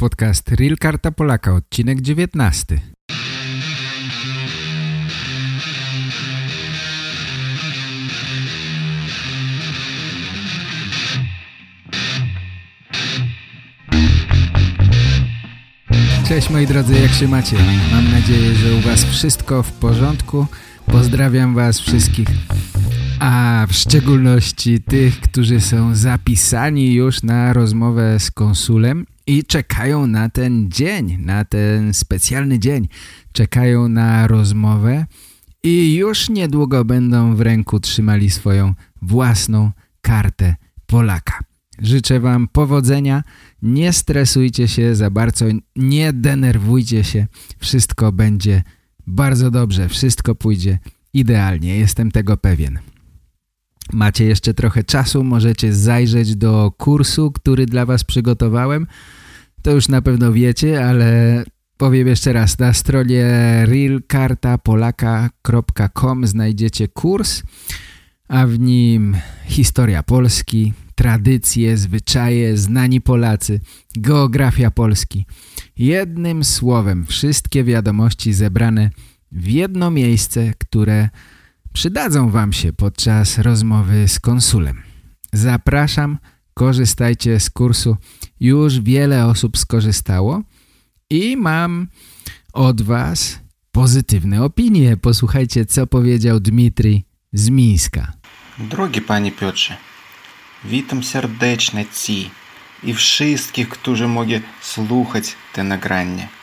Podcast Real Karta Polaka, odcinek 19. Cześć moi drodzy, jak się macie? Mam nadzieję, że u was wszystko w porządku. Pozdrawiam was wszystkich a w szczególności tych, którzy są zapisani już na rozmowę z konsulem i czekają na ten dzień, na ten specjalny dzień. Czekają na rozmowę i już niedługo będą w ręku trzymali swoją własną kartę Polaka. Życzę Wam powodzenia, nie stresujcie się za bardzo, nie denerwujcie się, wszystko będzie bardzo dobrze, wszystko pójdzie idealnie, jestem tego pewien. Macie jeszcze trochę czasu, możecie zajrzeć do kursu, który dla Was przygotowałem. To już na pewno wiecie, ale powiem jeszcze raz. Na stronie realkartapolaka.com znajdziecie kurs, a w nim historia Polski, tradycje, zwyczaje, znani Polacy, geografia Polski. Jednym słowem wszystkie wiadomości zebrane w jedno miejsce, które przydadzą Wam się podczas rozmowy z konsulem. Zapraszam, korzystajcie z kursu. Już wiele osób skorzystało i mam od Was pozytywne opinie. Posłuchajcie, co powiedział Dmitrij z Mińska. Drogi Panie Piotrze, witam serdecznie Ci i wszystkich, którzy mogą słuchać te nagrania.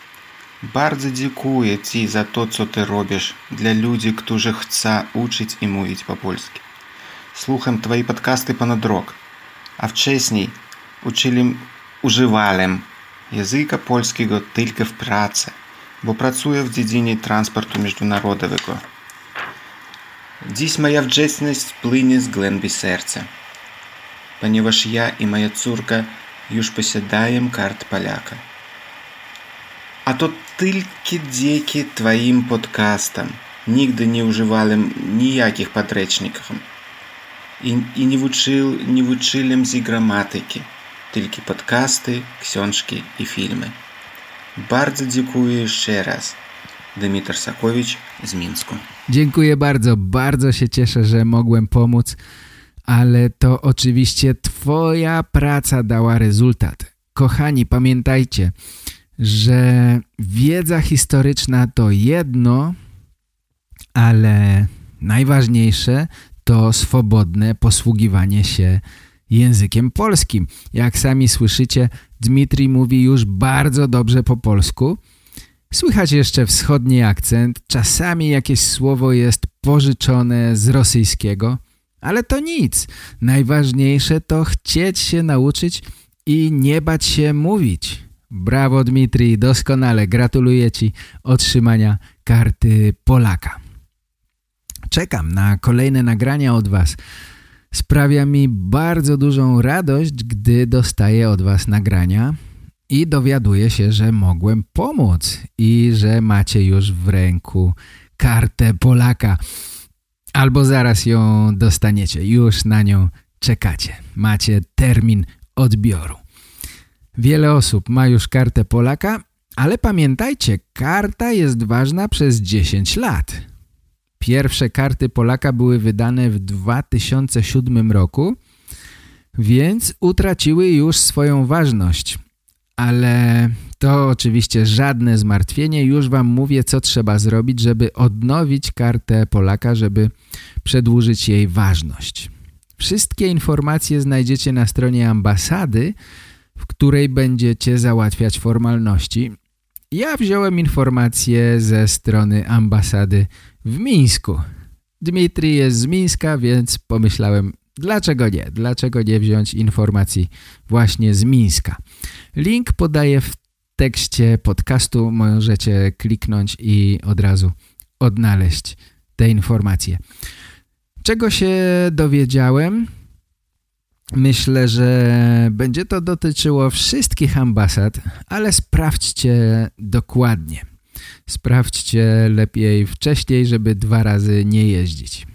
Bardzo dziękuję Ci za to, co Ty robisz dla ludzi, którzy chcą uczyć i mówić po polsku. Słucham Twoje podcasty ponad rok, a wcześniej uczyłem, używałem języka polskiego tylko w pracy, bo pracuję w dziedzinie transportu międzynarodowego. Dziś moja wdzięczność płynie z głębi serca, ponieważ ja i moja córka już posiadają kart Polaka. To tylko dzięki Twoim podcastom. Nigdy nie używałem nijakich podręczników. I, i nie, uczył, nie uczyłem z gramatyki. Tylko podcasty, książki i filmy. Bardzo dziękuję jeszcze raz. Dmytr Sakowicz z Mińsku. Dziękuję bardzo. Bardzo się cieszę, że mogłem pomóc. Ale to oczywiście Twoja praca dała rezultat. Kochani, pamiętajcie, że wiedza historyczna to jedno, ale najważniejsze to swobodne posługiwanie się językiem polskim. Jak sami słyszycie, Dmitrij mówi już bardzo dobrze po polsku. Słychać jeszcze wschodni akcent, czasami jakieś słowo jest pożyczone z rosyjskiego, ale to nic. Najważniejsze to chcieć się nauczyć i nie bać się mówić. Brawo Dmitrij, doskonale. Gratuluję Ci otrzymania karty Polaka. Czekam na kolejne nagrania od Was. Sprawia mi bardzo dużą radość, gdy dostaję od Was nagrania i dowiaduję się, że mogłem pomóc i że macie już w ręku kartę Polaka. Albo zaraz ją dostaniecie, już na nią czekacie. Macie termin odbioru. Wiele osób ma już kartę Polaka, ale pamiętajcie, karta jest ważna przez 10 lat. Pierwsze karty Polaka były wydane w 2007 roku, więc utraciły już swoją ważność. Ale to oczywiście żadne zmartwienie. Już Wam mówię, co trzeba zrobić, żeby odnowić kartę Polaka, żeby przedłużyć jej ważność. Wszystkie informacje znajdziecie na stronie ambasady, w której będziecie załatwiać formalności. Ja wziąłem informacje ze strony ambasady w Mińsku. Dmitrij jest z Mińska, więc pomyślałem, dlaczego nie? Dlaczego nie wziąć informacji właśnie z Mińska? Link podaję w tekście podcastu. Możecie kliknąć i od razu odnaleźć te informacje. Czego się dowiedziałem? Myślę, że będzie to dotyczyło wszystkich ambasad, ale sprawdźcie dokładnie. Sprawdźcie lepiej wcześniej, żeby dwa razy nie jeździć.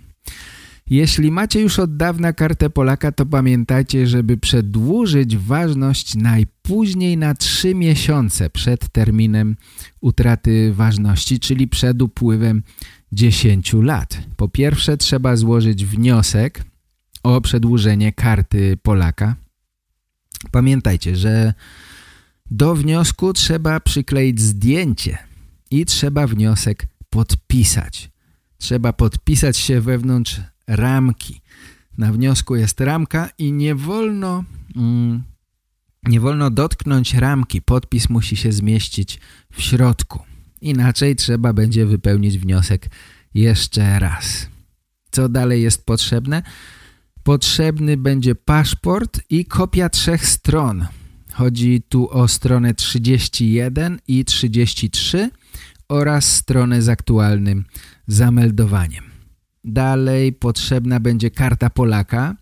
Jeśli macie już od dawna kartę Polaka, to pamiętajcie, żeby przedłużyć ważność najpóźniej na 3 miesiące przed terminem utraty ważności, czyli przed upływem 10 lat. Po pierwsze trzeba złożyć wniosek o przedłużenie karty Polaka. Pamiętajcie, że do wniosku trzeba przykleić zdjęcie i trzeba wniosek podpisać. Trzeba podpisać się wewnątrz ramki. Na wniosku jest ramka i nie wolno, mm, nie wolno dotknąć ramki. Podpis musi się zmieścić w środku. Inaczej trzeba będzie wypełnić wniosek jeszcze raz. Co dalej jest potrzebne? Potrzebny będzie paszport i kopia trzech stron. Chodzi tu o stronę 31 i 33 oraz stronę z aktualnym zameldowaniem. Dalej potrzebna będzie karta Polaka,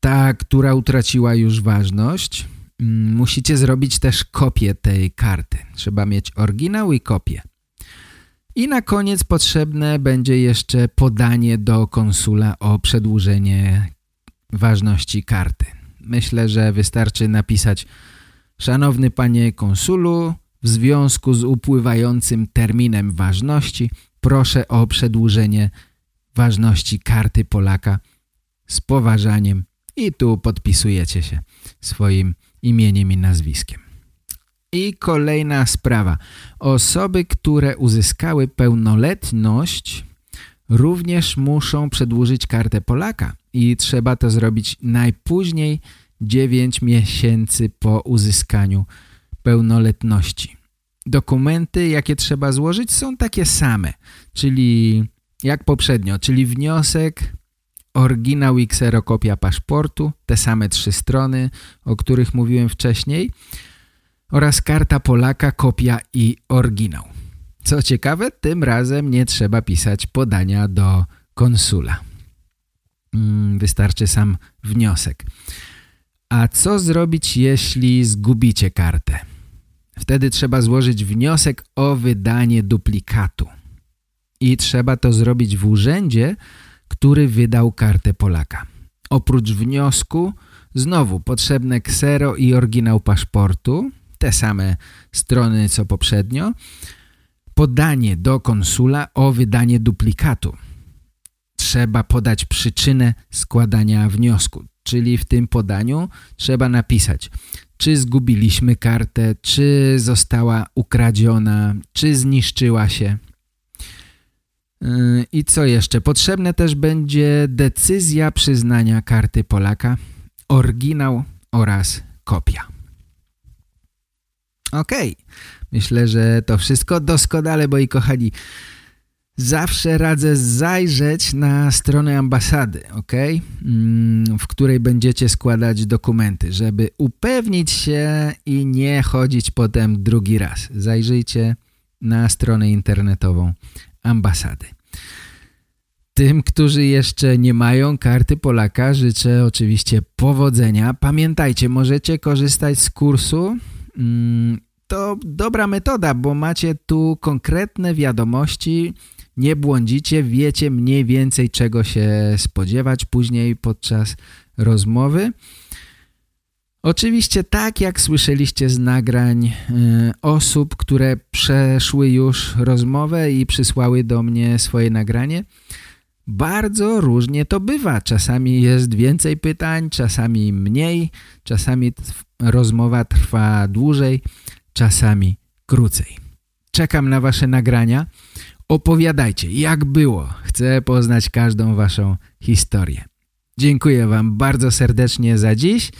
ta, która utraciła już ważność. Mm, musicie zrobić też kopię tej karty. Trzeba mieć oryginał i kopię. I na koniec potrzebne będzie jeszcze podanie do konsula o przedłużenie ważności karty. Myślę, że wystarczy napisać Szanowny panie konsulu, w związku z upływającym terminem ważności proszę o przedłużenie ważności karty Polaka z poważaniem i tu podpisujecie się swoim imieniem i nazwiskiem. I kolejna sprawa. Osoby, które uzyskały pełnoletność również muszą przedłużyć kartę Polaka i trzeba to zrobić najpóźniej 9 miesięcy po uzyskaniu pełnoletności. Dokumenty, jakie trzeba złożyć są takie same, czyli jak poprzednio, czyli wniosek, oryginał i kserokopia paszportu, te same trzy strony, o których mówiłem wcześniej oraz karta Polaka, kopia i oryginał. Co ciekawe, tym razem nie trzeba pisać podania do konsula. Mm, wystarczy sam wniosek. A co zrobić, jeśli zgubicie kartę? Wtedy trzeba złożyć wniosek o wydanie duplikatu. I trzeba to zrobić w urzędzie, który wydał kartę Polaka. Oprócz wniosku znowu potrzebne ksero i oryginał paszportu, te same strony co poprzednio, podanie do konsula o wydanie duplikatu. Trzeba podać przyczynę składania wniosku, czyli w tym podaniu trzeba napisać czy zgubiliśmy kartę, czy została ukradziona, czy zniszczyła się. Yy, I co jeszcze? Potrzebne też będzie decyzja przyznania karty Polaka, oryginał oraz kopia. Ok, myślę, że to wszystko doskonale, moi kochani. Zawsze radzę zajrzeć na stronę ambasady, ok? Mm, w której będziecie składać dokumenty, żeby upewnić się i nie chodzić potem drugi raz. Zajrzyjcie na stronę internetową ambasady. Tym, którzy jeszcze nie mają karty Polaka, życzę oczywiście powodzenia. Pamiętajcie, możecie korzystać z kursu. To dobra metoda, bo macie tu konkretne wiadomości, nie błądzicie, wiecie mniej więcej czego się spodziewać później podczas rozmowy. Oczywiście tak jak słyszeliście z nagrań y, osób, które przeszły już rozmowę i przysłały do mnie swoje nagranie, bardzo różnie to bywa. Czasami jest więcej pytań, czasami mniej, czasami rozmowa trwa dłużej, czasami krócej. Czekam na wasze nagrania. Opowiadajcie, jak było. Chcę poznać każdą waszą historię. Dziękuję wam bardzo serdecznie za dziś,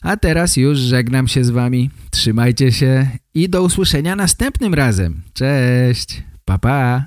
a teraz już żegnam się z wami. Trzymajcie się i do usłyszenia następnym razem. Cześć, pa pa.